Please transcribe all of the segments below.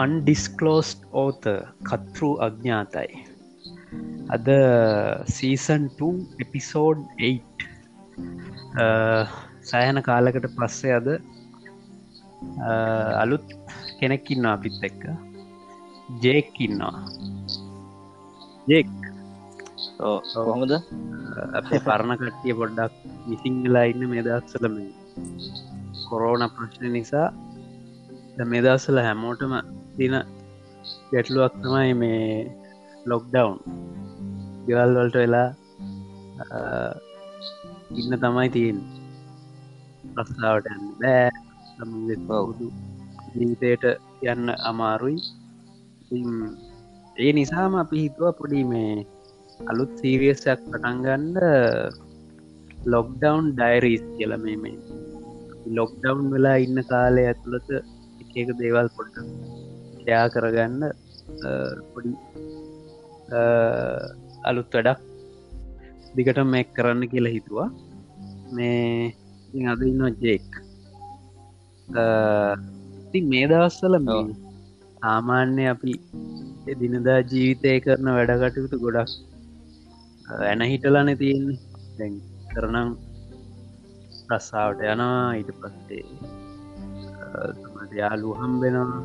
Undisclosed ඕත කත්රු අඥාතයි අද season 2 episode 8 සෑහන කාලකට පස්සේ අද අලුත් කෙනෙක්කින්න අපිත් එක්ක. ජේක්කින්නවා ජෙක්. කොහොමද? අපේ පරණ කට්ටිය පොඩ්ඩක් විසිංගලා ඉන්න මෙදක්සලම කොරෝන ප්‍රශ්න නිසා. මෙදස්සල හැමෝටම දින ගැටලුවක් තමයි මේ ලොක්ඩවුන් ගෙවල් වලට වෙලා ඉන්න තමයි තියෙන් ප්‍රස්ථාවට බෑ. බෞදු ජීවිතයට යන්න අමාරුයි. ඒ නිසාම අපි හිතුව පොඩි මේ අලුත් සීරියසයක් පටන්ගන්න ලොක්ඩවන්් ඩයිරීස් කියල මේ මේ. ලොක්ඩවන්් වෙලා ඉන්න කාලය ඇතුළත එක දේවල් පොට යා කරගන්න පොඩි අලුත් වැඩක් දිගට මේ කරන්න කියලා හිතුවා. මේ අද ඉන්න ජෙක්. ති මේ දවස්සල සාමාන්‍ය අපි දිනදා ජීවිතය කරන වැඩකටයුතු ගොඩක් ඇන හිටලන තියෙන්නේ. දැන් කරනම් රස්සාාවට යනවා ඊට පස්සේ යාලු හම්බෙනවා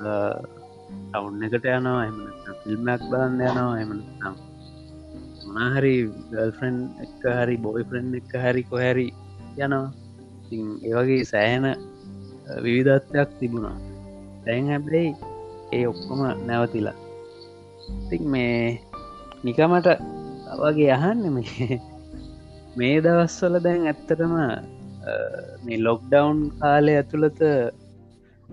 ටවුන් එකට යනවා එම ෆිල්ම්මක් බලන්න යනවා එමනම් මනාහරි ගල්ෆ්‍රෙන්් එක හරි බොයි ෆ්‍රෙන්් එක හරි කොහැරි යනවා. ඒවගේ සෑහන විවිධත්වයක් තිබුණා. තැන් හැබැයි ඒ ඔක්කොම නැවතිලා. ඉතින් මේ නිකමට වගේ අහන්න මේ මේ දවස්වල දැන් ඇත්තටම මේ ලොක්ඩවුන් කාලය ඇතුළත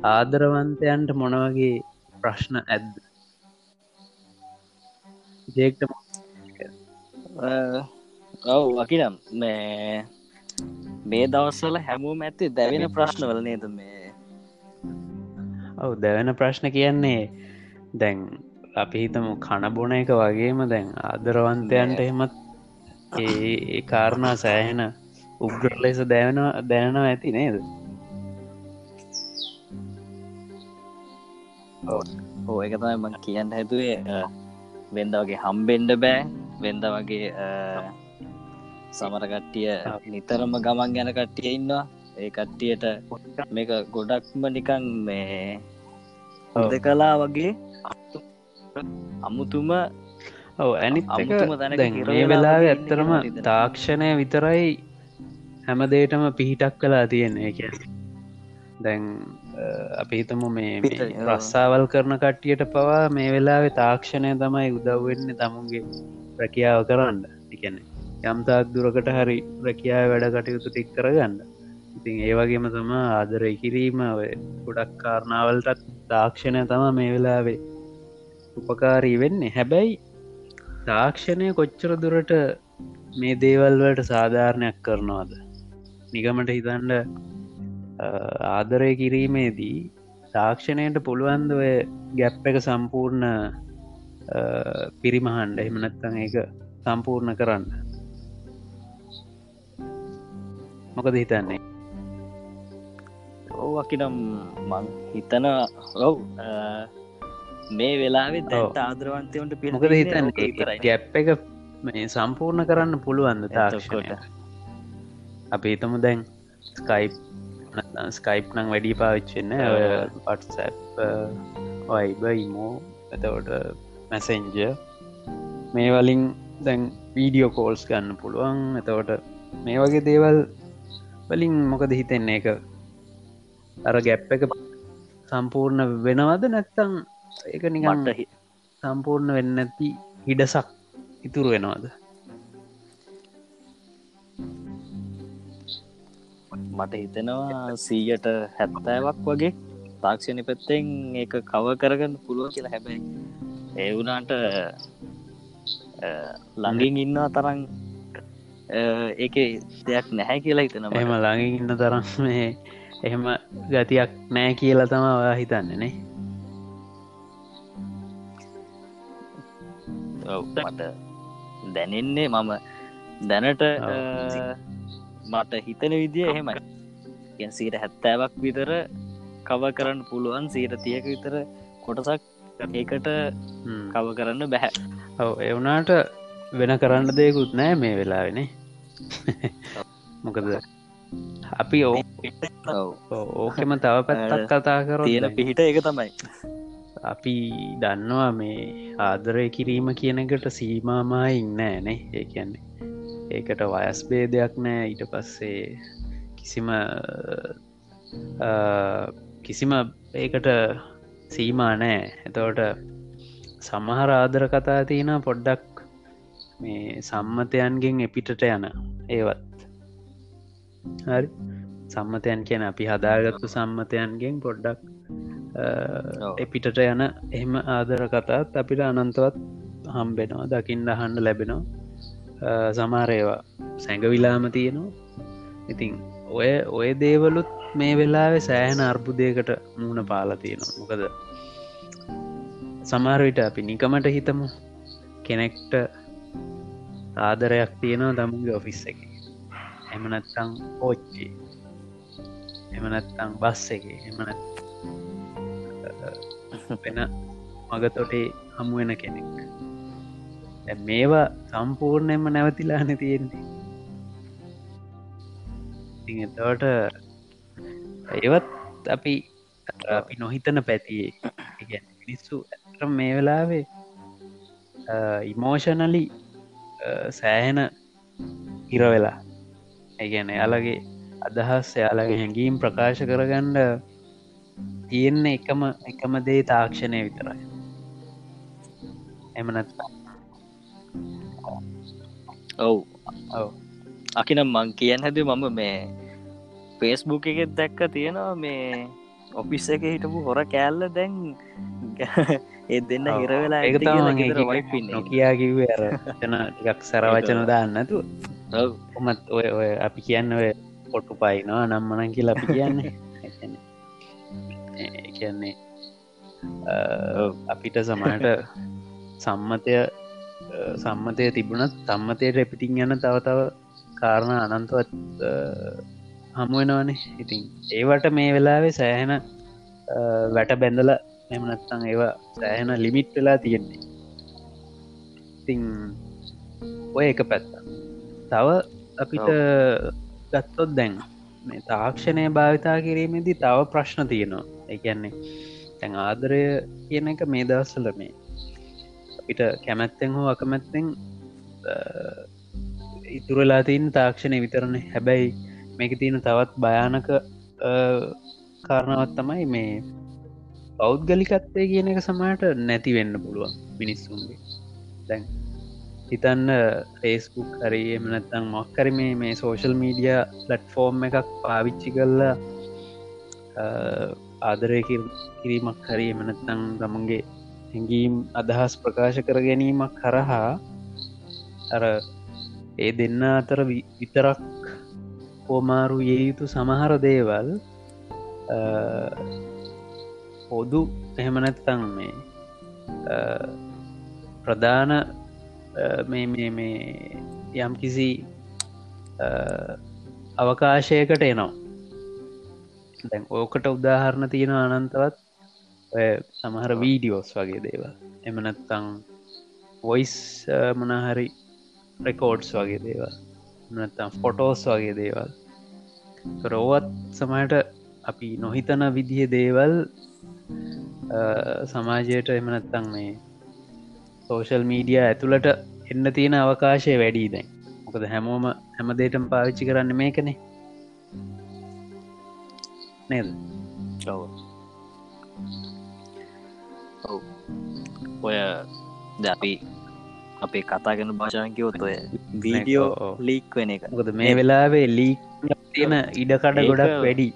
ආදරවන්තයන්ට මොනවගේ ප්‍රශ්න ඇද්ද? ජේක්ට ඔව් වකිනම් මේ මේ දවස්සල හැමෝම ඇති දැවෙන ප්‍රශ්නවල නේද මේ? ඔවු දැවෙන ප්‍රශ්න කියන්නේ දැන් අපි හිතමු කණබොන එක වගේම දැන් ආදරවන්තයන්ට එහෙමත් ඒ කාරණා සෑහෙන උග්‍ර ලෙස දැවෙන දැනනවා ඇති නේද ඕ එක තමයි මං කියන්න හැතුවේ වෙන්ද වගේ හම්බෙන්ඩ බෑ. වෙන්ද වගේ සමරකට්ටිය නිතරම ගමන් ගැන කට්ටිය ඉන්නවා. ඒ කට්ටියට මේක ගොඩක්ම නිකන් මේ හොද කලා වගේ අමුතුම ඔව ඇනි ඒ වෙලා ඇත්තරම තාක්ෂණය විතරයි හැමදේටම පිහිටක් කලා තියෙන්නේ. කිය දැන් අපිහිතම මේ රස්සාවල් කරන කට්ටියට පවා මේ වෙලාවෙ තාක්ෂණය තමයි උදව්වෙන්න තමුන්ගේ රැකියාව කරන්න. එකන යම්තාක් දුරකට හරි රැකියාව වැඩ කටයුතු ටික් කරගන්න. ඉතින් ඒවගේම තම ආදරය කිරීම ගොඩක් කාරණාවලටත් තාක්ෂණය තම මේ වෙලාවේ උපකාරී වෙන්නේ. හැබැයි තාක්ෂණය කොච්චර දුරට මේ දේවල්වලට සාධාරණයක් කරනවාද? නිගමට හිතන්ඩ ආදරය කිරීමේදී තාක්ෂණයට පුළුවන්ද ගැප් එක සම්පූර්ණ පිරිමහන්ඩ එමනත්තං ඒක සම්පූර්ණ කරන්න. මොකද හිතන්නේ? ඕවකිනම් මං හිතන ඔව් මේ වෙලාවෙ දැට ආදරවන්තයන්ට පිමකද හිතන්න? ගැප් එක මේ සම්පූර්ණ කරන්න පුළුවන්ද තාක්ෂණයට? අපි හිතම දැන් ස්කයිප් ස්කයිප් නං වැඩි පාවිච්චෙන්න පටසැප් වයිබ ඉමෝ ඇතවට මැසෙන්ජ මේ වලින් දැන් වීඩියෝ කෝල්ස් ගන්න පුළුවන්. එතවට මේ වගේ දේවල් වලින් මොකද හිතෙන්නේ? එක අර ගැප් එක සම්පූර්ණ වෙනවද නැත්තං එක නිගන්ට සම්පූර්ණ වෙන්න ඇති හිඩසක් ඉතුරු වෙනවාද මට හිතෙනවා සීයට හැත්තෑවක් වගේ. තාක්ෂණය පැත්තෙන් ඒක කව කරගන්න පුළුව කියලා හැබැයි ඒ වුනාට ළඟින් ඉන්නවා තරන් ඒක දෙයක් නැහැ කියලා හිතන එම ළඟින් ඉන්න තරම් මේ එහෙම ගතියක් නෑ කියලා තම හිතන්නේනේ මට දැනෙන්නේ මම දැනට මට හිතන විදිිය එහෙමයි සීට හැත්තෑවක් විතර කව කරන්න පුළුවන් සීට තියක විතර කොටසක් ඒකට කව කරන්න බැහැ. ඔව එවනාට වෙන කරන්න දෙයකුත් නෑ මේ වෙලාවෙනේ මොකද අපි ඕ ඕකෙම තව පැත්තක් කතා කර තියෙන පිහිට එක තමයි. අපි දන්නවා මේ ආදරය කිරීම කියනකට සීමාමා ඉන්න ෑනේ ඒ කියන්නේ ඒකට වයස් බේදයක් නෑ. ඊට පස්සේ කිසිම කිසිම ඒකට සීමා නෑ එතවට සමහර ආදර කතා තියෙන පොඩ්ඩක් මේ සම්මතයන්ගෙන් එපිටට යන ඒවත්. හරි? සම්මතයන් කියන අපි හදාගත්තු සම්මතයන්ගෙන් පොඩ්ඩක් එපිටට යන එහෙම ආදර කතාත් අපිට අනන්තවත් හම්බෙනවා දකිින් අහන්න ලැබෙනවා. සමාරේවා සැඟවිලාම තියෙනවා. ඉතින් ඔය ඔය දේවලුත් මේ වෙලාවෙ සෑහන අර්බුදයකට මූුණ පාලා තියෙනවා. මොකද සමාරවිට අපි නිකමට හිතමු කෙනෙක්ට ආදරයක් තියෙනවා තමුගේ ඔෆිස් එක. එමනත්තං ඕච්චි එමනත්තං බස් එක. එමනත් වෙන මගතොටේ හමුවෙන කෙනෙක්. මේවා සම්පූර්ණයම නැවතිලාන තියෙන්නේ. ඉ එතවට ඒවත් අපි අපි නොහිතන පැතියේ. මිනිස්සු ඇතරම් මේ වෙලාවේ ඉමෝෂනලි සෑහෙන ඉරවෙලා ඒගැන එයාලගේ අදහස් එයාලගේ හැඟීම් ප්‍රකාශ කරගණ්ඩ තියෙන්නේ එකම එකම දේ තාක්ෂණය විතරයි. එමනත් ඔව්. ඔව අකිනම් මං කියන්න හැද මම මේ පේස්බුක් එකෙත් දැක්ක තියෙනවා මේ ඔෆිස් එක හිටපු හොර කෑල්ල දැන් ඒ දෙන්න හිරවෙලා එක නොකයා කිව අර තන ටිකක් සරවචන දාන්නතු ඔමත් ඔය ඔය අපි කියන්න ඔය පොට්ටු පයිනවා නම්මනන් කියලා අපි කියන්නේ. කියන්නේ. අපිට සමට සම්මතය සම්මතය තිබුණත් සම්මතයට එපිටිං යන තව තව කාරණ අනන්තවත් හමුවෙනවානේ ඉතින් ඒවට මේ වෙලාවේ සෑහෙන වැට බැඳල එමනත්තං ඒවා සෑහෙන ලිමිට් වෙලා තියෙන්නේ. ඉතිං ඔය එක පැත්ත. තව අපිට ගත්තොත් දැන් මේ තාක්ෂණය භාවිතා කිරීමේදී තව ප්‍රශ්න තියෙනවා. එකන්නේ තැන් ආදරය කියන එක මේ දවස්සල මේ අපිට කැමැත්තෙන් හෝ අකමැත්තෙන් ඉතුරලා තින් තාක්ෂණය විතරණ හැබැයි මේක තියෙන තවත් භයානක කාරණවත් තමයි මේ පෞද්ගලිකත්තය කියන එක සමට නැති වෙන්න පුළුවන් මිනිස්සුන්ගේ. දැන් හිතන්න ෆේස්බුක් හරි එමනත්තං මොක්කර මේ මේ සෝශල් මීඩිය ලට්ෆෝර්ම් එකක් පාවිච්චි කල්ලා ආදරය කිරීමක් හරි එමනත්තං ගමන්ගේ හැඟීම් අදහස් ප්‍රකාශ කර ගැනීමක් කරහා අර ඒ දෙන්න අතර විතරක් හෝමාරු ඒ යුතු සමහර දේවල් පොදු එහෙමනැත්තං මේ ප්‍රධාන මේ යම් කිසි අවකාශයකට එනවා. දැන් ඕකට උදාහරණ තියෙන අනන්තවත් ඔය සමහර වීඩියෝස් වගේ දේව එමනත්තං වොයිස් මනහරි රෙකෝඩ්ස් වගේ දේවල්. නත්තම් ෆොටෝස් වගේ දේවල්. රෝවත් සමයට අපි නොහිතන විදිහ දේවල් සමාජයට එමනත්තං මේ සෝෂල් මීඩිය ඇතුළට එන්න තියෙන අවකාශය වැඩී දැන්. මොකද හැමෝම හැමදේටම පාවිච්චි කරන්න මේකනේ. නේද? ඔව. ඔය දැපි අපේ කතාගෙන භාෂානකිවොත් ඔය වීඩියෝ ලීක් වෙන එක. මොකද මේ වෙලාවේ ලීක් තියෙන ඉඩකඩ ගොඩක් වැඩි.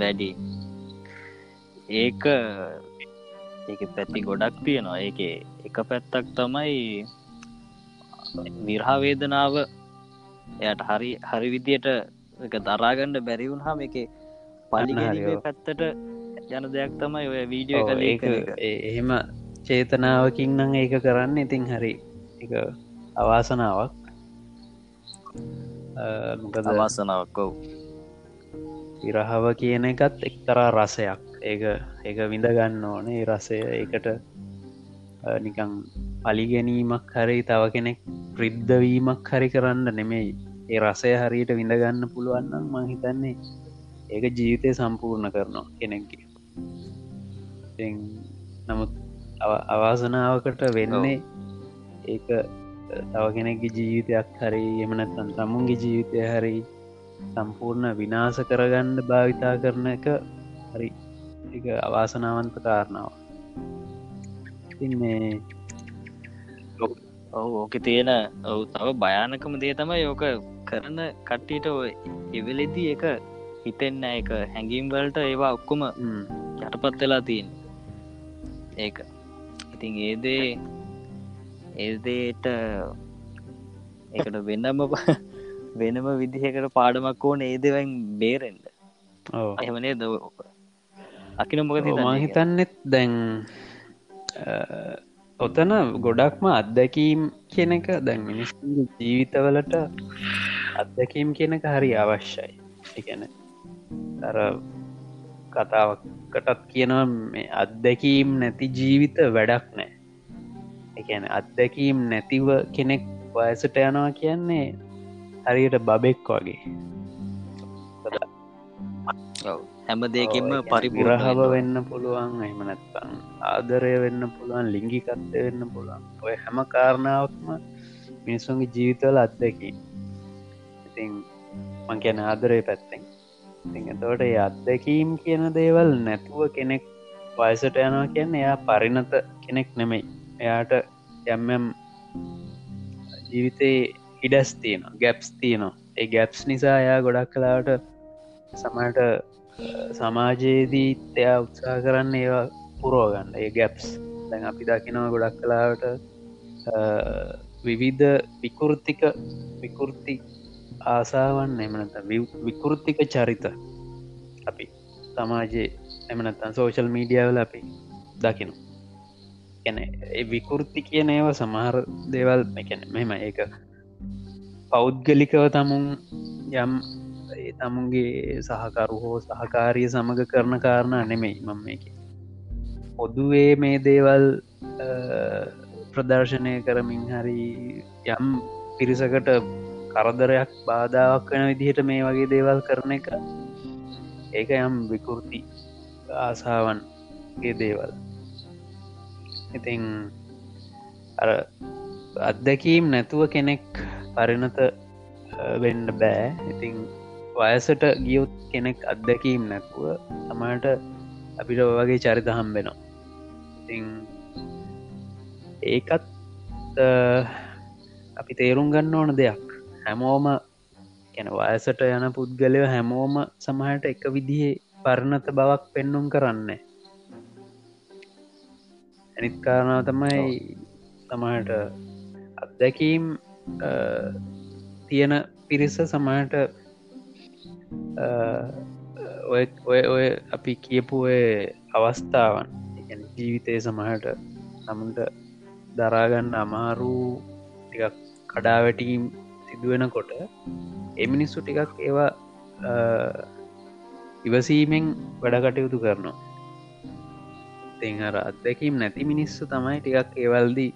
වැඩි. ඒක ඒක පැති ගොඩක් තියෙනවා. ඒක එක පැත්තක් තමයි විරහාවේදනාව එයට හරි හරි විදියට එක දරාගණ්ඩ බැරිවුන් හම එක පලි පැත්තට යන දෙයක් තමයි ඔය වීඩියෝ එක එහෙම චේතනාවකින් නං ඒක කරන්න ඉතින් හරි. එක අවාසනාවක්. මොකද? අවාසනාවක්කෝ විරහව කියන එකත් එක්තරා රසයක්. ඒක ඒක විඳගන්න ඕනේ. රසය ඒකට නිකං පලිගැනීමක් හරි තව කෙනෙක් ප්‍රිද්ධවීමක් හරි කරන්න නෙමෙයි. ඒ රසය හරියට විඳගන්න පුළුවන්නම් මං හිතන්නේ ඒක ජීවිතය සම්පූර්ණ කරනවා කෙනෙක්ගේ. නමුත් අවාසනාවකට වෙන්නේ ඒක තව කෙනෙක්ගේ ජීවිතයක් හරි එමනත්තන් තමුන්ගේ ජීවිතය හරි සම්පූර්ණ විනාස කරගන්න භාවිතා කරන එක හරි එක අවාසනාවන්ත කාරණාව මේ ඔවු ඕක තියෙන ඔවු තව භයානකම දේ තමයි යෝක කරන කට්ටියට එවෙලෙදී එක හිතෙන්න එක හැඟීම් වලට ඒවා ඔක්කොම යටපත් වෙලා තියෙන් ඒක ඉතින් ඒදේ ඒදේට ඒකට වෙන්නම වෙනම විදිහකට පාඩමක් ඕන ඒදවන් බේරෙන්ඩ එහෙමනේ ද අකින මොකද මහිතන්නෙත් දැන් ඔතන ගොඩක්ම අත්දැකීම් කියන එක දැන් මිනිස් ජීවිතවලට අත්දැකීම් කියනක හරි අවශ්‍යයි. එකන අර කතාවකටත් කියනවා මේ අත්දැකීම් නැති ජීවිත වැඩක් නෑ. එකන අත්දැකීම් නැතිව කෙනෙක් වයසට යනවා කියන්නේ හරියට බබෙක් වගේ. හැම දෙකින්ම පරිපුරහව වෙන්න පුළුවන් එහමනැත්තං ආදරය වෙන්න පුළුවන් ලිංගිකත්ය වෙන්න පුළුවන්. ඔය හැම කාරණාවක්ම මිනිස්සුන්ගේ ජීවිතවල අත්දැකි ඉතින් මං කියන ආදරය පැත්තෙන් එතවට ඒ අත්දැකීම් කියන දේවල් නැතුව කෙනෙක් වයසට යනවා කියන්න එයා පරිණත කෙනෙක් නෙමෙයි. එයාට යම්යම් ජීවිතේ ඉඩස් තියෙන ගැප්ස් තියනවා. ඒ ගැප්ස් නිසා එයා ගොඩක් කලාට සමට සමාජයේදී එයා උත්සා කරන්න ඒවා පුරෝගන්න ඒ ගැප්ස් දැන් අපි දකිනවා ගොඩක් කලාවට විවිධ විකෘතික විකෘති ආසාවන් එමනත විකෘතික චරිත අපි සමාජයේ එමනත්තන් සෝශල් මීඩියාවල අපි දකිනු ගැන විකෘති කියන ඒව සමහර දේවල් එකැන මෙම ඒක පෞද්ගලිකව තමුන් යම් තමුන්ගේ සහකරු හෝ සහකාරිය සමඟ කරන කාරණා නෙමෙයි මම එක පොදුවේ මේ දේවල් ප්‍රදර්ශනය කරමින් හරි යම් පිරිසකට කරදරයක් බාධාවක් වෙන විදිහට මේ වගේ දේවල් කරන එක. ඒක යම් විකෘති ආසාවන්ගේ දේවල්. ඉතිං අර අත්දැකීම් නැතුව කෙනෙක් පරිණත වෙන්න බෑ. ඉතිං වයසට ගියොත් කෙනෙක් අත්දැකීම් නැතුව තමට අපිට වගේ චරිත හම්බෙනවා. ඉතිං ඒකත් අපි තේරුම් ගන්න ඕන දෙයක්. හැමෝම ගැන වයසට යන පුද්ගලය හැමෝම සමහට එක විදිහේ පරණත බවක් පෙන්නුම් කරන්න. ඇනිත් කාරණාව තමයි තමට අත්දැකීම් තියෙන පිරිස සමහට ඔය ඔය ඔය අපි කියපු අවස්ථාවන් ජීවිතය සමහට නමුට දරාගන්න අමාරු ටිකක් කඩාවැටීම් සිදුවෙනකොට එමිනිස්සු ටිකක් ඒවා ඉවසීමෙන් වැඩ කටයුතු කරනවා. තෙහර අත්දැකීම් නැති මිනිස්සු තමයි ටිකක් ඒවල්දී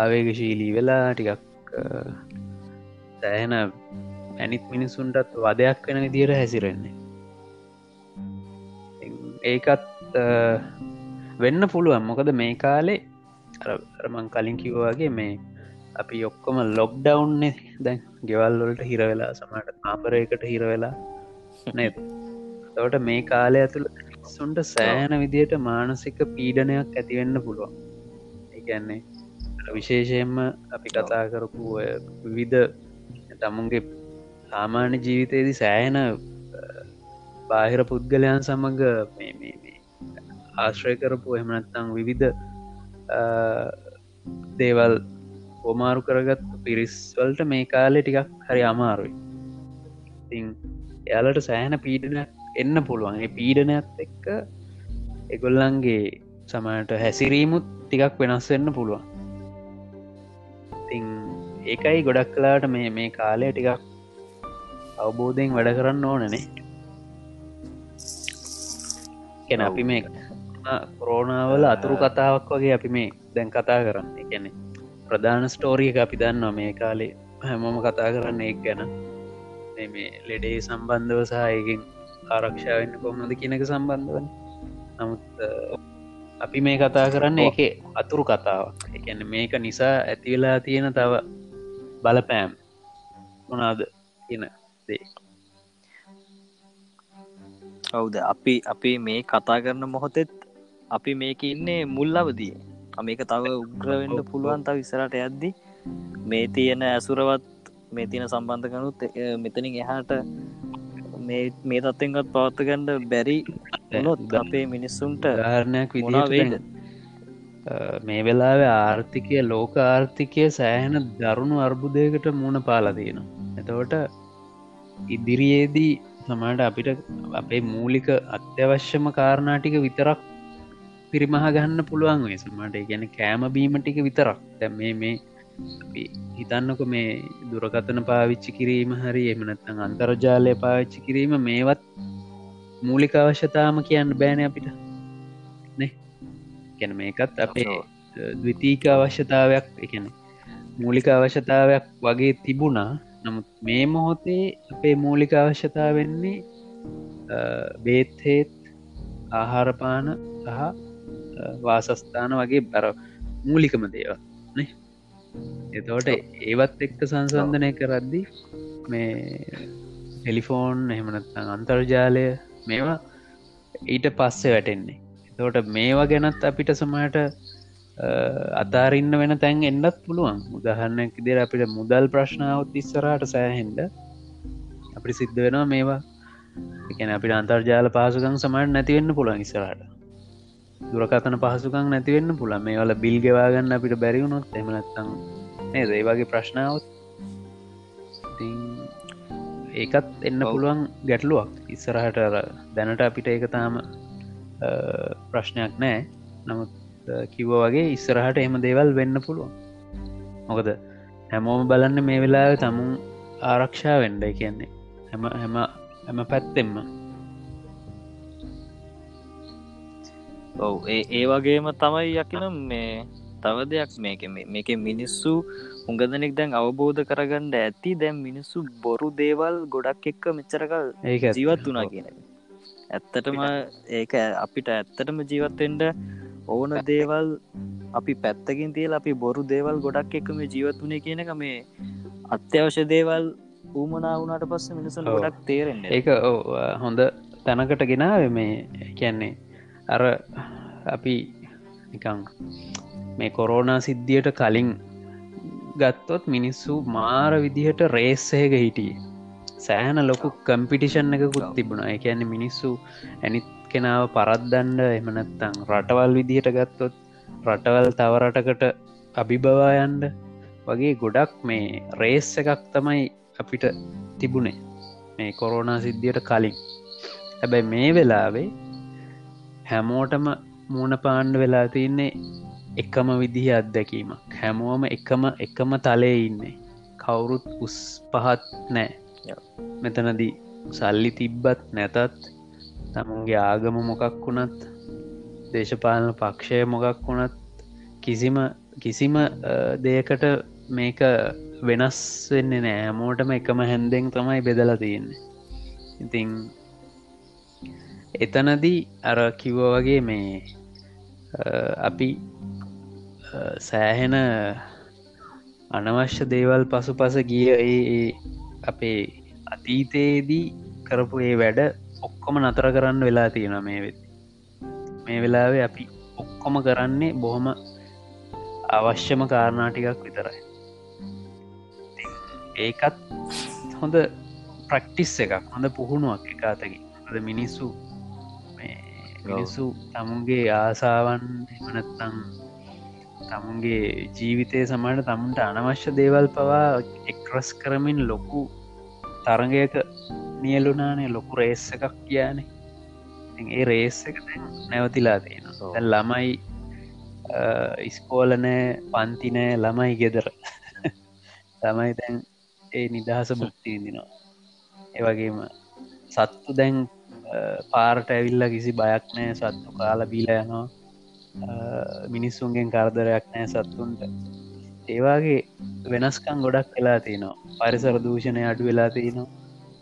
ආවේගශීලී වෙලා ටිකක් සෑහෙන ඇනිත් මිනිසුන්ටත් වදයක් වෙන විදියට හැසිරෙන්නේ. ඒකත් වෙන්න පුළුවන්. මොකද මේ කාලේ අරමං කලින් කිව්වාගේ මේ අපි ඔක්කොම ලොක්ඩවුන්නේ දැන් ගෙවල්ලොලට හිරවෙලා සමට ආපරයකට හිරවෙලා නෙ තවට මේ කාලය ඇතුළ සුන්ට සෑන විදියට මානසික පීඩනයක් ඇතිවෙන්න පුළුවන්. ඒගැන්නේ විශේෂයෙන්ම අපි කතා කරපු විවිධ තමුන්ගේ සාමාන්‍ය ජීවිතයේදි සෑහෙන බාහිර පුද්ගලයන් සමඟ ආශ්‍රය කරපු එහමනත්තං විවිධ දේවල් ඕමාරු කරගත් පිරිස්වල්ට මේ කාලෙ ටිකක් හරි අමාරුයි. ඉතිං එයාලට සෑහන පීඩන එන්න පුළුවන්. පීඩනයක් එක්ක එගොල්ලන්ගේ සමට හැසිරීමුත් ටිකක් වෙනස් වෙන්න පුළුවන්. ඉතිං ඒකයි ගොඩක් කලාට මේ මේ කාලය ටිකක් අවබෝධයෙන් වැඩ කරන්න ඕනනේ කෙන අපි මේ කොරෝනාවල අතුරු කතාවක් වගේ අපි මේ දැන් කතා කරන්න. ගැනෙ ප්‍රධාන ස්ටෝරිය එක අපි දන්නවා මේ කාලේ. හැමෝම කතා කරන්න එක් ගැන. මේ ලෙඩේ සම්බන්ධව සහයකින් ආරක්ෂාවන්න කොහොමද කියනක සම්බන්ධවන. නමුත් අපි මේ කතා කරන්න එක අතුරු කතාවක්. එකන මේක නිසා ඇතිවෙලා තියෙන තව බලපෑම් මොනාද කියන දේ. ඔවුද අපි අපි මේ කතා කරන මොහොතෙත් අපි මේක ඉන්නේ මුල්ලවදී මේක තව උග්‍රවෙන්න පුළුවන් තව විසරට යද්දි. මේ තියෙන ඇසුරවත් මේ තියෙන සම්බන්ධකනුත් මෙතනින් එහාට මේ තත්වෙන්ගත් පවත්තගන්න බැරි නොත් අපේ මිනිස්සුන්ට ධාරණයක් විදිට මේ වෙලාව ආර්ථිකය ලෝක ආර්ථිකය සෑහෙන දරුණු අර්බුදයකට මුණ පාලදයෙන එතවට ඉදිරියේදී සමට අපිට අපේ මූලික අත්‍යවශ්‍යම කාරණාටික විතරක් පිරිමහ ගන්න පුළුවන් වේ සමට ගැන කෑම බීමටික විතරක්. දැ මේ මේ හිතන්නක මේ දුරකතන පාවිච්චි කිරීම හරි එමනත්තං අන්තර්ජාලය පාවිච්චි කිරීම මේවත් මූලික අවශ්‍යතාම කියන්න බෑන අපිට. ගැන මේකත් අපේ දවිතීක අවශ්‍යතාවයක්. එකන මූලික අවශ්‍යතාවයක් වගේ තිබුණා. නමුත් මේ මොහොතේ අපේ මූලික අවශ්‍යතා වෙන්නේ බේත්හේත් ආහාරපාන සහ වාසස්ථාන වගේ බර මූලිකම දේව නේ? එතවට ඒවත් එක්ක සංසන්ධනය කරද්දි මේ ටෙලිෆෝන් එහෙමනත්තං අන්තර්ජාලය මේවා ඊට පස්සේ වැටෙන්නේ. එතවට මේවා ගැනත් අපිට සමට අතාරන්න වෙන තැන් එන්නත් පුළුවන්. උදහරන්නක් දෙර අපිට මුදල් ප්‍රශ්නාවත් ඉස්සරහට සෑහෙන්ඩ අපි සිද්ධ වෙනවා මේවා. එකන අපිට අන්තර්ජාල පහසුකම් සමට නැතිවෙන්න පුළුවන් ඉස්සරහට. දුරකතන පහසුකම් නැතිවෙන්න පුළ මේ වල බිල් ගෙවාගන්න අපිට බැරිවුණොත් එමනත්තං නේද? ඒ වගේ ප්‍රශ්නාවත් ඒකත් එන්න පුළුවන් ගැටලුවක්. ඉස්සරහට දැනට අපිට ඒක තාම ප්‍රශ්නයක් නෑ. නමුත් කිව්ව වගේ ඉස්සරහට එම දේවල් වෙන්න පුළුවන්. මොකද හැමෝම බලන්න මේ වෙලා තමුන් ආරක්ෂා වෙන්ඩ කියන්නේ. හැම හැම හැම පැත්තෙම්ම ඔව ඒ ඒ වගේම තමයි යකිනම් මේ තව දෙයක් මේක මේක මිනිස්සු උගදනෙක් දැන් අවබෝධ කරගන්න ඇති. දැම් මිනිස්සු බොරු දේවල් ගොඩක් එක්ක මෙච්චරකල් ඒක ජීවත් වනා කියන ඇත්තටම ඒක අපිට ඇත්තටම ජීවත්තෙන්ට ඕන දේවල් අපි පැත්තකින් තියල අපි බොරු දේවල් ගොඩක් එකම ජීවත් වනේ කියනක මේ අත්‍යවශ්‍ය දේවල් ඌමනා වුණට පස්ස මිනිසුන් ගොඩක් තේරෙන්න. ඒක හොඳ තැනකට ගෙනාව මේ කියන්නේ අර අපි නිකං මේ කොරෝනා සිද්ධියට කලින් ගත්තොත් මිනිස්සු මාර විදිහට රේස්සයක හිටිය. සෑහන ලොකු කම්පිටිෂන් එකකුත් තිබුණා. එකන්නේ මිනිස්සු ඇනිත් කෙනාව පරද්දන්ඩ එමනත්තං රටවල් විදිහට ගත්තොත් රටවල් තවරටකට අභිබවායන්ඩ වගේ ගොඩක් මේ රේස් එකක් තමයි අපිට තිබුණේ. මේ කොරෝනා සිද්ධියට කලින්. හැබැයි මේ වෙලාවේ හැමෝටම මූුණ පාණ්ඩ වෙලා තින්නේ එකම විදිහ අත්දැකීමක්. හැමෝම එකම එකම තලේ ඉන්නේ. කවුරුත් උස් පහත් නෑ. මෙතනදී සල්ලි තිබ්බත් නැතත් තමුන්ගේ ආගම මොකක් වුණත් දේශපාලන පක්ෂය මොකක් වුණත් කිසිම කිසිම දෙයකට මේක වෙනස් වෙන්නේ නෑ. හැමෝටම එකම හැන්දෙන් තමයි බෙදලා තියෙන්නේ ඉතිං එතනදී අර කිව්ව වගේ මේ අපි සෑහෙන අනවශ්‍ය දේවල් පසු පස ගිය ඒ අපේ අතීතයේදී කරපු ඒ වැඩ ඔක්කොම නතර කරන්න වෙලා තියෙන මේ වෙත් මේ වෙලාවේ අපි ඔක්කොම කරන්නේ බොහොම අවශ්‍යම කාරණාටිකක් විතරයි. ඒකත් හොඳ ප්‍රක්ටිස් එකක් හොඳ පුහුණුවක් එකාතකි අද මිනිස්සු මිනිස්සු තමුන්ගේ ආසාවන් එමනත්තං තමුන්ගේ ජීවිතය සමට තමුන්ට අනවශ්‍ය දේවල් පවා එක්රස් කරමින් ලොකු තරගයක නියලුනානේ ලොකු රේස්ස එකක් කියනේ ඒ රේස් එක නැවතිලා තියෙන ළමයි ඉස්කෝලනෑ පන්තිනෑ ළමයි ගෙදර. තමයි දැන් ඒ නිදහස බුක්තිදිනවා ඒවගේම සත්තු දැන් පාරට ඇවිල්ල කිසි බයක් නෑ සත්තු කාල බීල යනවා. මිනිස්සුන්ගෙන් කරදරයක් නෑ සත්තුන්ට. ඒවාගේ වෙනස්කං ගොඩක් වෙලා තියනවා. පරිසර දූෂණය අඩු වෙලා තියනවා.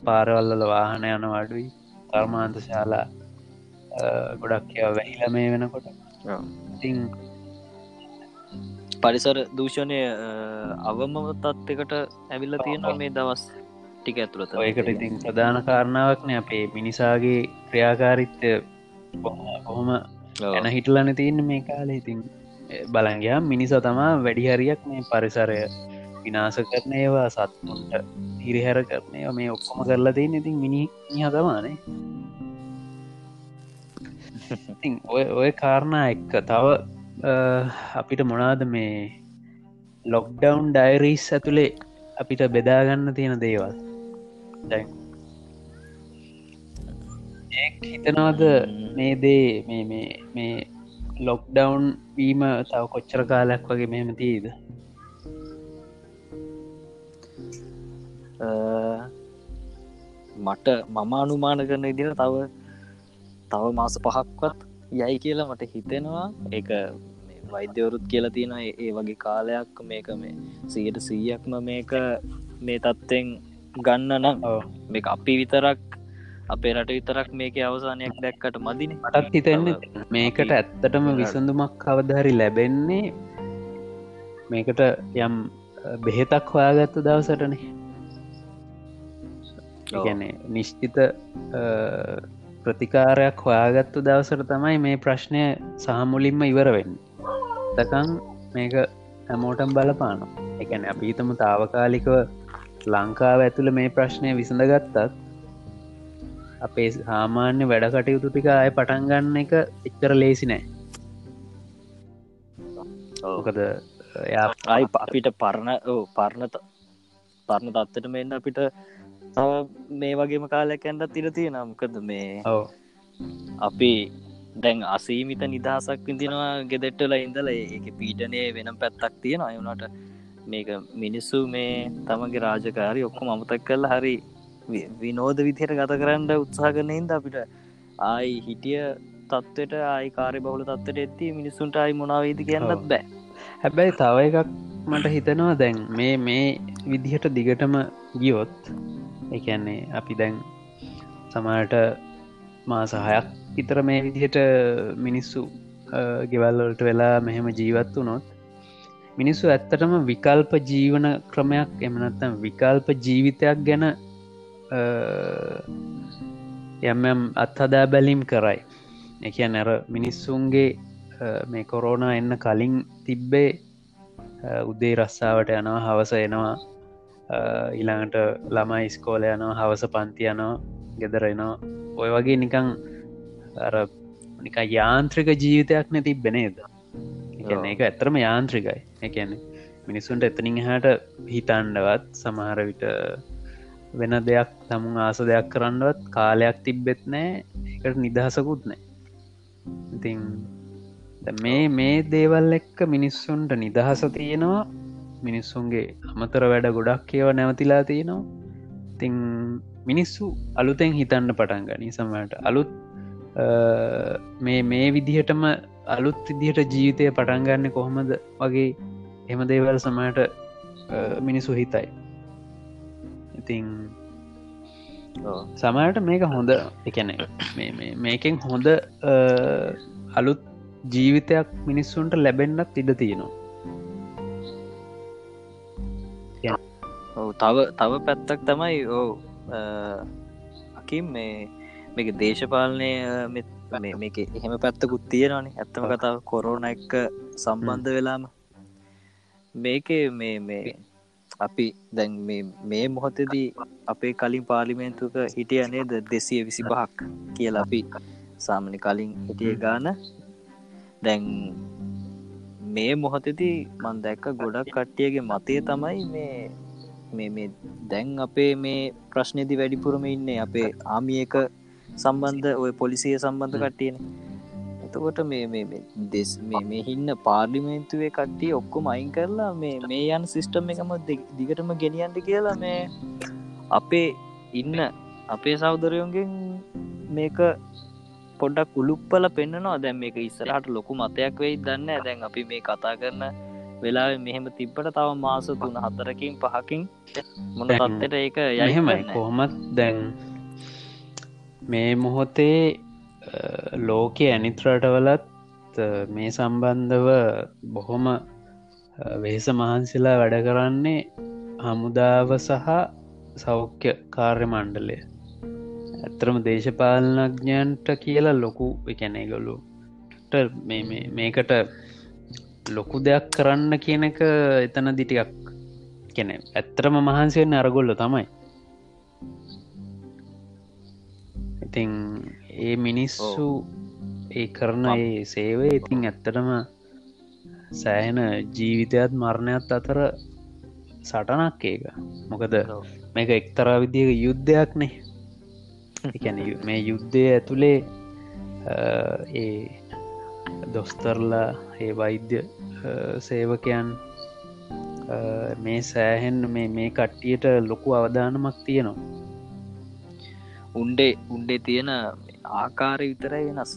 පාරවල්ලල වාහන යන අඩුයි කර්මාන්ත ශාලා ගොඩක් වැහිල මේ වෙනකොට. ඉතිං පරිසර දූෂණය අවම තත්වකට ඇවිල්ල තියෙනවා මේ දවස් ටික ඇතුළත ඒකට ඉතින් ප්‍රධාන කාරණාවක්න අපේ මිනිසාගේ ක්‍රියාකාරිත්‍ය කොහොම එන හිටලන තියන්න මේ කාලේ. ඉතින් බලගයා මිනිසා තමා වැඩිහරියක් මේ පරිසරය විනාස කරන ඒවා සත්තුන්ට හිරිහැර කරනය මේ ඔක්කොම කරලා තියන්න ඉතින් මිනි හතමානේ ඉතින් ඔය ඔය කාරණා එක්ක තව අපිට මොනාද මේ ලොක්ඩවන්් ඩයිරීස් ඇතුළේ අපිට බෙදාගන්න තියෙන දේවල් දැන්. හිතනවාද මේ දේ මේ මේ මේ ලොක්ඩවන්් වීම තව කොච්චර කාලයක් වගේ මෙහෙම තිීද මට මම අනුමාන කරන ඉදිර තව තව මාස පහක්වත් යයි කියලා මට හිතෙනවා. එක වෛද්‍යවරුත් කියලා තියෙන ඒ වගේ කාලයක් මේක මේ සියට සීයක්ම මේක මේ තත්ත්වෙන් ගන්න නම් මේ අපි විතරක් අපේ රට විතරක් මේක අවසානයක් දැක්කට මදින. මටත් හිතෙන්නේ මේකට ඇත්තටම විසඳුමක් කවදහරි ලැබෙන්නේ මේකට යම් බෙහෙතක් හොයාගත්ත දවසටනේ. ගැන නිශ්චිත ප්‍රතිකාරයක් හොයාගත්තු දවසට තමයි මේ ප්‍රශ්නය සහමුලින්ම ඉවරවෙන්න දකං මේක හැමෝටම් බලපාන එකන අපිතම තාවකාලිකව ලංකාව ඇතුළ මේ ප්‍රශ්නය විසඳගත්තත් අපේ සාමාන්‍ය වැඩ කටයුතු ටික අය පටන්ගන්න එක එච්චර ලේසි නෑ. ඕකද අයි අපිට පරණ පරණත පරණ තත්වට මෙන්න අපිට මේ වගේම කාලයක් ඇන්ට තිරතිය නම්කද මේ අපි දැන් අසීමිත නිදහසක් විඳිනවා ගෙදෙට්ටල ඉඳල. ඒක පීටනය වෙනම් පැත්තක් තියෙන අයුනට මේක මිනිස්සු මේ තමගේ රාජකාරි ඔක්කොම අමතක් කල්ල හරි විනෝද විදියට ගත කරන්න උත්සා කරනයින්ද අපිට ආයි හිටිය තත්වට ආයි කාරය බහුල තත්වට ඇත්ති මිනිස්සුන්ට අයි මොනාවේද කියන්නත් බෑ. හැබැයි තව එකක් මට හිතනවා දැන් මේ මේ විදිහට දිගටම ගියොත් එකන්නේ අපි දැන් සමට මාසහයක් ඉතර මේ විදිහට මිනිස්සු ගෙවල්වලට වෙලා මෙහෙම ජීවත් වනොත් මිනිස්සු ඇත්තටම විකල්ප ජීවන ක්‍රමයක් එමනත්තම් විකල්ප ජීවිතයක් ගැන යම්යම් අත්හදා බැලීම් කරයි. එක නැර මිනිස්සුන්ගේ මේ කොරෝනා එන්න කලින් තිබ්බේ උදේ රස්සාාවට යනවා හවස එනවා ඊළඟට ළමයි ස්කෝල යනවා හවස පන්ති යනවා ගෙදරෙනවා ඔය වගේ නිකං අර නික යාන්ත්‍රික ජීවිතයක් නැ තිබෙනේද එකන එක ඇත්තරම යාන්ත්‍රිකයි. එකන්නේ මිනිස්සුන්ට එතනින් හට හිතන්ඩවත් සමහර විට වෙන දෙයක් තමුන් ආස දෙයක් කරන්නවත් කාලයක් තිබ්බෙත් නෑ. එකට නිදහසකුත් නෑ. ඉතින් මේ මේ දේවල් එක්ක මිනිස්සුන්ට නිදහස තියෙනවා. මිනිස්සුන්ගේ අමතර වැඩ ගොඩක් කියව නැවතිලා තියෙනවා. තිං මිනිස්සු අලුතෙන් හිතන්න පටන් ගනී සමට අලුත් මේ මේ විදිහටම අලුත් විදිහට ජීවිතය පටන්ගන්න කොහොමද? වගේ එම දේවල් සමට මිනිසු හිතයි. ඉතිං සමයට මේක හොඳ එකන මේකෙන් හොඳ අලුත් ජීවිතයක් මිනිස්සුන්ට ලැබෙන්න්නත් ඉඩ තියෙනවා. තව තව පැත්තක් තමයි ඕ අකිම් මේ මේක දේශපාලනය මේක එහෙම පැත්තකුත් තියෙනවානේ. ඇත්තම කතාව කොරෝන එක්ක සම්බන්ධ වෙලාම. මේක මේ මේ අපි දැන් මේ මොහොතදී අපේ කලින් පාලිමේන්තුක හිටිය නේද? දෙසිය විසි පහක් කියල අපි සාමනි කලින් හිටිය ගාන. දැන් මේ මොහොතදී මන් දැක්ක ගොඩක් කට්ටියගේ මතය තමයි මේ මේ දැන් අපේ මේ ප්‍රශ්නයති වැඩිපුරම ඉන්නේ අපේ ආමියක සම්බන්ධ ඔය පොලිසිය සම්බන්ධ කට්ටියන. එතකොට මේ දෙස් මේ හින්න පාර්ලිමේන්තුවේ කට්ටිය ඔක්කොම අයින් කරලා මේ මේ යන් සිිස්ටම් එකම දිගටම ගෙනියන්ට කියලා මේ අපේ ඉන්න අපේ සෞදරයෝන්ගෙන් මේක පොඩ්ඩක් කුළුප්පල පෙන්න්නනවා දැන් මේක ඉස්සරහට ලොකු මතයක් වෙයි දන්න දැන් අපි මේ කතා කරන වෙලා මෙහෙම තිබ්බට තව මාස තුන හතරකින් පහකින් මොන තත්වට ඒක යහෙමයි කොහොමත් දැන් මේ මොහොතේ ලෝකෙ ඇනිත්‍රටවලත් මේ සම්බන්ධව බොහොම වෙහෙස මහන්සිලා වැඩ කරන්නේ හමුදාව සහ සෞඛ්‍ය කාර්ය මණ්ඩලය. ඇත්තරම දේශපාලනඥයන්ට කියලා ලොකු එකැනගොලු මේකට ලොකු දෙයක් කරන්න කියන එක එතන දිටියක් කෙන ඇත්තරම මහන්සියෙන් අරගොල්ල තමයි. ඉතිං ඒ මිනිස්සු ඒ කරන ඒ සේවය ඉතින් ඇත්තටම සෑහෙන ජීවිතයත් මරණයත් අතර සටනක් ඒක. මොකද මේක එක්තරා විදික යුද්ධයක්නේ එකැන මේ යුද්ධය ඇතුළේ ඒ දොස්තරලා ඒ වෛද්‍ය සේවකයන් මේ සෑහෙන් මේ කට්ටියට ලොකු අවධානමක් තියෙනවා උන්ඩේ උන්ඩේ තියෙන ආකාරය විතරයි වෙනස්.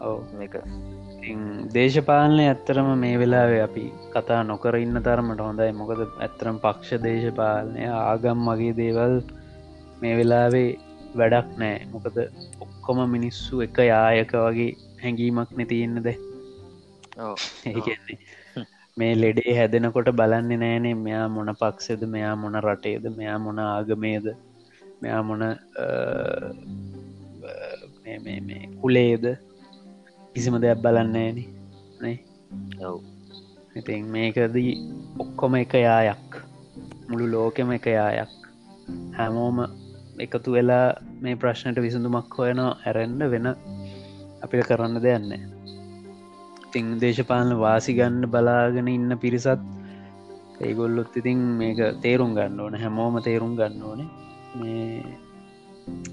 ඔව. එක දේශපාලනය ඇත්තරම මේ වෙලාවේ අපි කතා නොකර ඉන්න තරමට හොඳයි. මොකද ඇත්තරම් පක්ෂ දේශපාලනය ආගම් මගේ දේවල් මේ වෙලාවේ වැඩක් නෑ. මොකද ඔක්කොම මිනිස්සු එක යායක වගේ හැඟීමක් නැතියන්නද ඒන්නේ මේ ලෙඩේ හැදෙනකොට බලන්නේ නෑනේ. මෙයා මොන පක්ෂෙද? මෙයා මොන රටේද? මෙයා මොන ආගමේද මෙයා මොන කුලේද? කිසිම දෙයක් බලන්නේ නේ? ඔව්. ඉතින් මේකදී ඔක්කොම එක යායක්. මුළු ලෝකෙම එක යායක්. හැමෝම එකතු වෙලා මේ ප්‍රශ්නයට විසඳුමක් හොයන ඇරෙන්ඩ වෙන අපිට කරන්න දෙයන්නේ ඉතිං දේශපාලන වාසිගන්න බලාගෙන ඉන්න පිරිසත් ඒගොල්ලොත් ඉතින් මේක තේරුම් ගන්න ඕන. හැමෝම තේරුම් ගන්න ඕනේ මේ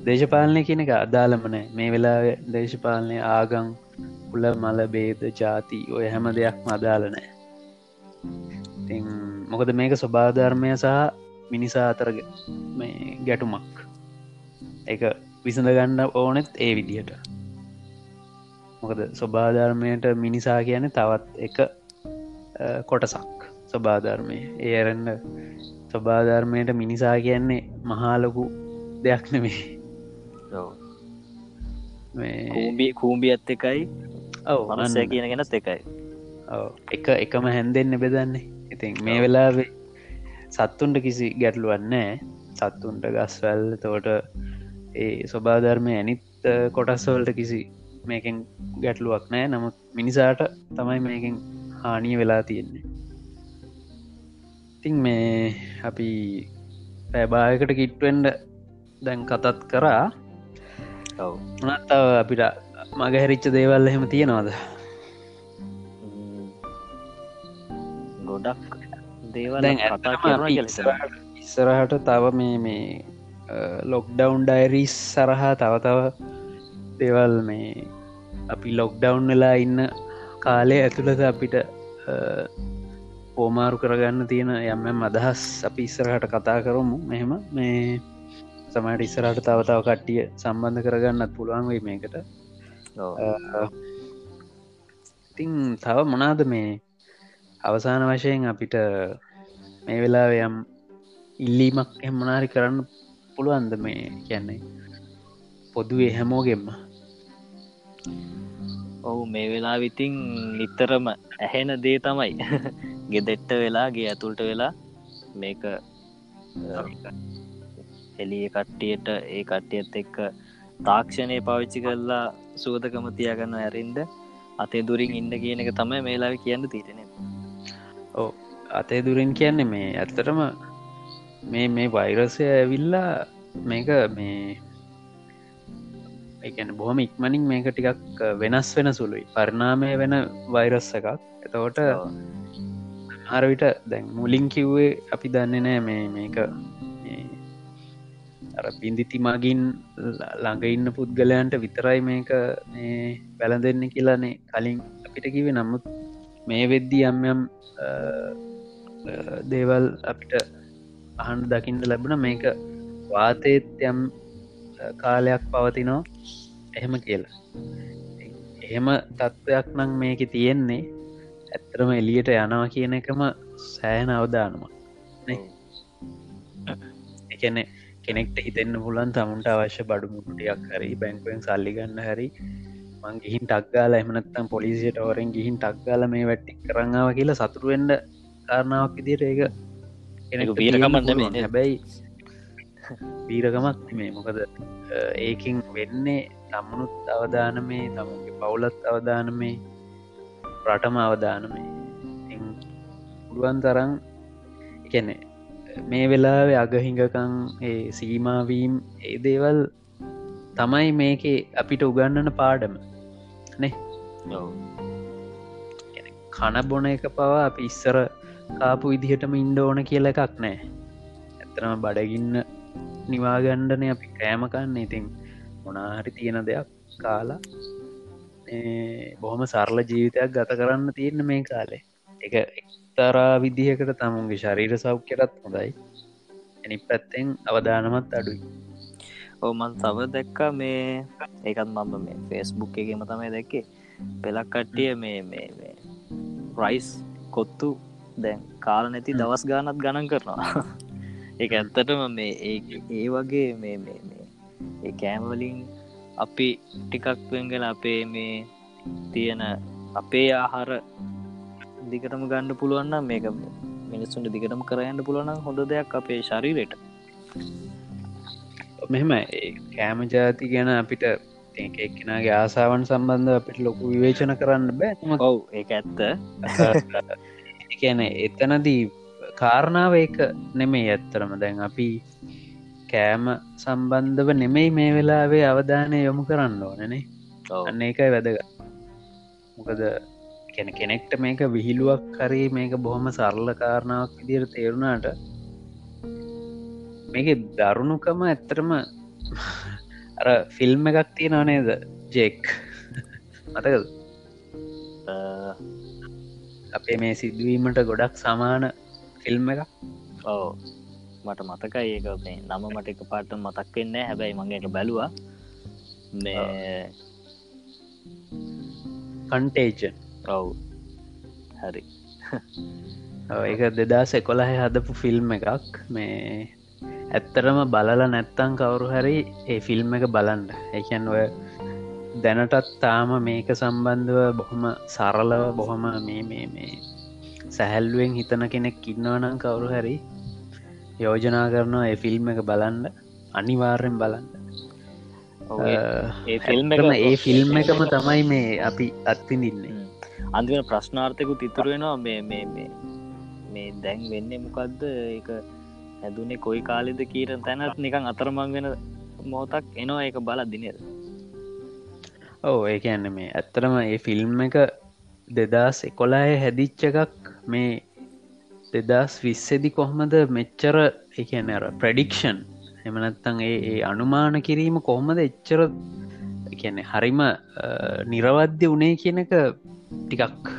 දේශපාලනය කියන එක අදාළමනෑ මේ වෙලා දේශපාලනය ආගං උල මල බේද ජාති ඔය හැම දෙයක්ම අදාලනෑ මොකද මේක ස්වභාධර්මය සහ මිනිසා අතර මේ ගැටුමක්. එක විසඳ ගන්න ඕනෙත් ඒ විදිහට. මොකද ස්වභාධර්මයට මිනිසා කියන තවත් එක කොටසක්. ස්වභාධර්මය ඒ ඇරන්න ස්වභාධර්මයට මිනිසා කියන්නේ මහාලොකු දෙයක් නෙමේ කූම්බි කූම්බි ඇත්ත එකයි ඔව මනසය කියන ගෙනත් එකයි. එක එකම හැන්දෙන්න බෙදන්නේ. ඉතින් මේ වෙලාවේ සත්තුන්ට කිසි ගැටලුවන්නෑ සත්තුන්ට ගස්වැල් තෝට ඒ ස්වභාධර්මය ඇනිත් කොටස්වලට කිසි මේකෙන් ගැටලුවක් නෑ නමුත් මිනිසාට තමයි මේකින් හානිය වෙලා තියෙන්නේ ඉතින් මේ අපි පැබායකට කිට්වෙන්ඩ දැන් කතත් කරා. මනත්තාව අපිට මගහැරිච්ච දේවල් එහෙම තියෙනවාද? ගොඩක් දේවල් ඉස්සරහට තව මේ මේ ලොක්ඩවන්් ඩයිරිස් සරහා තව තව දේවල් මේ අපි ලොක්ඩවන්් වෙලා ඉන්න කාලය ඇතුළද අපිට පෝමාරු කරගන්න තියෙන යම්ම අදහස් අපි ඉස්සරහට කතා කරමු. මෙහෙම මේ සමට ඉස්සරට තව තව කට්ටිය සම්බන්ධ කරගන්නත් පුළුවන් වෙයි මේකට. ඉතිං තව මොනාද මේ අවසාන වශයෙන් අපිට මේ වෙලා යම් ඉල්ලීමක් එමනාරි කරන්න පුළුවන්ද මේ කියන්නේ? පොදුවේ හැමෝගෙම්ම ඔහු මේ වෙලා විතින් නිතරම ඇහෙන දේ තමයි ගෙදෙට්ට වෙලාගේ ඇතුළට වෙලා මේක එලිය කට්ටියට ඒ කට්ටියත් එක්ක තාක්ෂණය පවිච්චි කරලා සූදකම තියගන්න ඇරින්ද අතේ දුරින් ඉන්න කියන එක තමයි මේලාව කියන්න තිරෙන ඕ අතේ දුරින් කියන්නේ මේ ඇත්තටම මේ මේ වෛරසය ඇවිල්ලා මේක මේ එකන බොහොම ඉක්මනින් මේක ටිකක් වෙනස් වෙන සුළුයි. පරිනාමය වෙන වෛරස්ස එකක්. එතකොට හරවිට දැන් මුලින් කිව්වේ අපි දන්නේ නෑ මේ මේක අර පින්දිති මගින් ළඟ ඉන්න පුද්ගලයන්ට විතරයි මේක මේ පැළඳෙන්න කියලානේ කලින් අපිට කිව නමුත් මේ වෙද්දී යම් යම් දේවල් අපිට අහන් දකිින්ට ලැබුණ. මේක වාතේත් යම් කාලයක් පවතිනෝ එහෙම කියලා. එහෙම තත්ත්වයක් නම් මේක තියෙන්නේ. ඇත්තරම එලියට යනවා කියන එකම සෑහන අවදානම එකන කෙනෙක්ට හිතෙන්න්න පුලන් තමුන්ට අවශ්‍ය බඩු මුටියක් හරි බැංකුවෙන් සල්ලි ගන්න හරි මං ගිහින් ටක්ගාල එමනත්තම් පොලිසියට ඕරෙන් ගිහින් ටක්ගාල මේ වැට්ටි කරංාව කියලා සතුරුවෙන්ඩ කාරණාවක් ඉදිර ඒක කෙනෙක වීරකමන්න හැබැයි වීරකමත් මේ මොකද ඒකින් වෙන්නේ තමනුත් අවධානමේ තමුගේ පවුලත් අවධානමේ රටම අවධානමේ. පුළුවන් තරන් එකනෙ මේ වෙලාවේ අගහිඟකං සීමාවීම් ඒ දේවල් තමයි මේක අපිට උගන්නන පාඩම. නේ? කන බොන එක පවා අපි ඉස්සර කාපු විදිහටම ඉන්ඩ ඕන කියල එකක් නෑ. ඇතරම බඩගින්න නිවාගණ්ඩනය අපි කෑමකන්න ඉතින් මොනාහරි තියෙන දෙයක් කාලා බොහොම සරල ජීවිතයක් ගත කරන්න තියෙන මේ කාලේ. එක එක්තරා විදිහකට තමුන්ගේ ශරීර සෞඛ්‍යරත් හොඳයි. ඇනි පැත්තෙන් අවධානමත් අඩුයි. ඕමන් තව දැක්කා මේ ඒකත් මම මේ ෆෙස්බුක් එකම තමයි දැක්කේ. පෙලක් කට්ටිය මේ මේ රයිස් කොත්තු දැන් කාල නැති දවස් ගානත් ගණන් කරනවා. ඒ ඇත්තටම මේ ඒ වගේ මේ මේ ඒ කෑමවලින් අපි ටිකක් වෙන්ගෙන අපේ මේ තියෙන අපේ ආහාර දිගටම ගණ්ඩ පුළුවන්න මේක මිනිස්සුන්ට දිගටම කරයන්න පුළුවන් හොඳ දෙයක් අපේ ශරීරයට. මෙහෙම කෑම ජාති ගැන අපිට එක්කෙනගේ ආසාවන් සම්බන්ධ අපිට ලොකු විවේචන කරන්න බෑ. ඔව් ඒ ඇත්ත. කියන එතනදී කාරණාව එක නෙමේ ඇත්තරම දැන් අපි කෑම සම්බන්ධව නෙමෙයි මේ වෙලාවේ අවධානය යොමු කරන්න ඕනනේ අන්න ඒකයි වැදග මොකද කෙන කෙනෙක්ට මේක විහිළුවක් කරේ මේක බොහොම සරල කාරණාවක් විදිර තේරුණාට මේක දරුණුකම ඇත්තරම අර ෆිල්ම් එකක් තියෙන නේද? ජෙක්. මතකද? අපේ මේ සිදුවීමට ගොඩක් සමාන ෆිල්ම් එක ඕ මට මතකයි ඒක මේ නම මට එක පාට මතක් වෙන්න හැබැයි මගේට බැලවා. මේ කන්ටේජන් ඔව්. හරි. ඒක දෙදා සෙකොලහ හදපු ෆිල්ම් එකක්. මේ ඇත්තරම බලල නැත්තං කවුරු හරි ඒ ෆිල්ම් එක බලන්ඩ එකන් ඔය දැනටත් තාම මේක සම්බන්ධව බොහොම සරලව බොහොම මේ මේ මේ සැහැල්ලුවෙන් හිතන කෙනෙක් ඉන්නවනම් කවුරු හැරි යෝජනා කරනවා ඒ ෆිල්ම් එක බලන්න අනිවාර්යෙන් බලන්න. ඒ ෆිල්ම් එකම ඒ ෆිල්ම් එකම තමයි මේ අපි අත්තිඳින්නේ අන්තිම ප්‍රශ්නාර්ථයකු තිතුරුවෙනවා මේ මේ මේ මේ දැන් වෙන්නේ මොකක්ද ඒක හැදුනේ කොයි කාලෙද කීර තැනත් නිකං අතරමං වෙන මෝතක් එනවා. ඒක බල දිනද ඕ ඒක ඇන්න මේ ඇත්තරම ඒ ෆිල්ම් එක දෙදස් එකොලාය හැදිච්ච එකක් මේ දෙදස් විස්සෙදි කොහොමද මෙච්චර එකන අර ප්‍රඩික්ෂන් එමනත්තන් ඒ අනුමාන කිරීම කොහොමද එච්චර කියන්නේ හරිම නිරවද්‍ය වනේ කියනක ටිකක්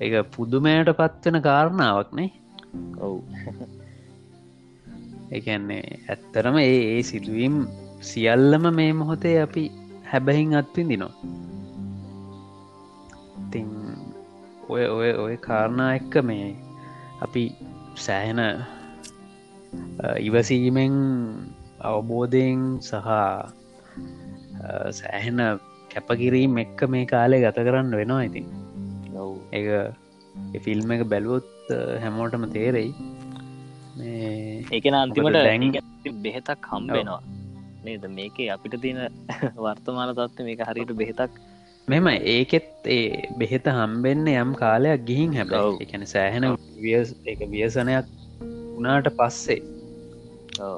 එක පුදුමයට පත්වෙන කාරණාවක්නේ ඔවු. එකන්නේ ඇත්තරම ඒ ඒ සිදුවීම් සියල්ලම මේ මොහොතේ අපි හැබැහින් අත්විඳිනවා. ඉතිං ඔය ඔය ඔය කාරණා එක්ක මේ අපි සෑහෙන ඉවසීමෙන් අවබෝධයෙන් සහ සෑහෙන කැපකිරීම් එක්ක මේ කාලේ ගත කරන්න වෙනවා ඉතින්. ඒ ෆිල්ම් එක බැලුවොත් හැමෝටම තේරෙයි. ඒකන අන්තිමට බෙහෙතක් හම්බෙනවා නේද? මේක අපිට තියෙන වර්තමාන තත්ව මේක හරිට බෙහෙතක් මෙම ඒකෙත් ඒ බෙහෙත හම්බෙන්න යම් කාලයක් ගිහින් හැබැ එකන සෑහෙන එක ව්‍යසනයක් වනාට පස්සේ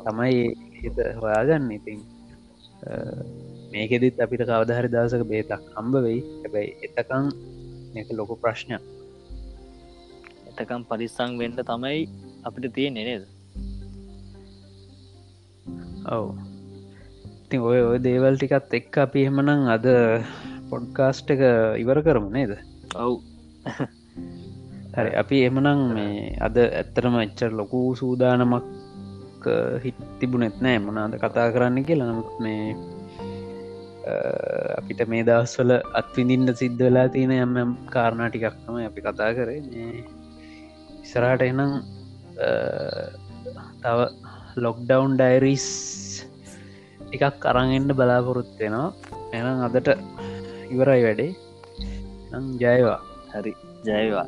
තමයි හිත හොයාගන්න. ඉතින් මේකෙදිත් අපිට කවදහරි දවසක බේතක් හම්බ වෙයි. හැබැයි එතකං එක ලොකු ප්‍රශ්නයක්. එතකම් පරිස්සං වෙන්ඩ තමයි අපිට තියෙන නේද? ඔවු. ඉතින් ඔය ඔය දේවල් ටිකත් එක්ක අපි එහෙමනම් අද පොඩ්කාස්ට් එක ඉවර කරමු නේද? ඔව්. හරි අපි එමනං මේ අද ඇත්තරම එච්චර ලොකු සූදානමක් හිත් තිබුණෙත් නෑ. මොනාද කතා කරන්න කියලා. නමුත් මේ අපිට මේ දවස්වල අත්විඳින්න සිද්ධ වෙලා තියෙන යම් කාරණා ටිකක්ම අපි කතා කරේ. ඉසරාට එනම් තව ලොක්ඩවන් ඩයිරිස් එකක් අරගෙන්ට බලාපොරොත්වෙනවා එනම් අදට ඉවරයි වැඩේ. ජයවා. හරි. ජයවා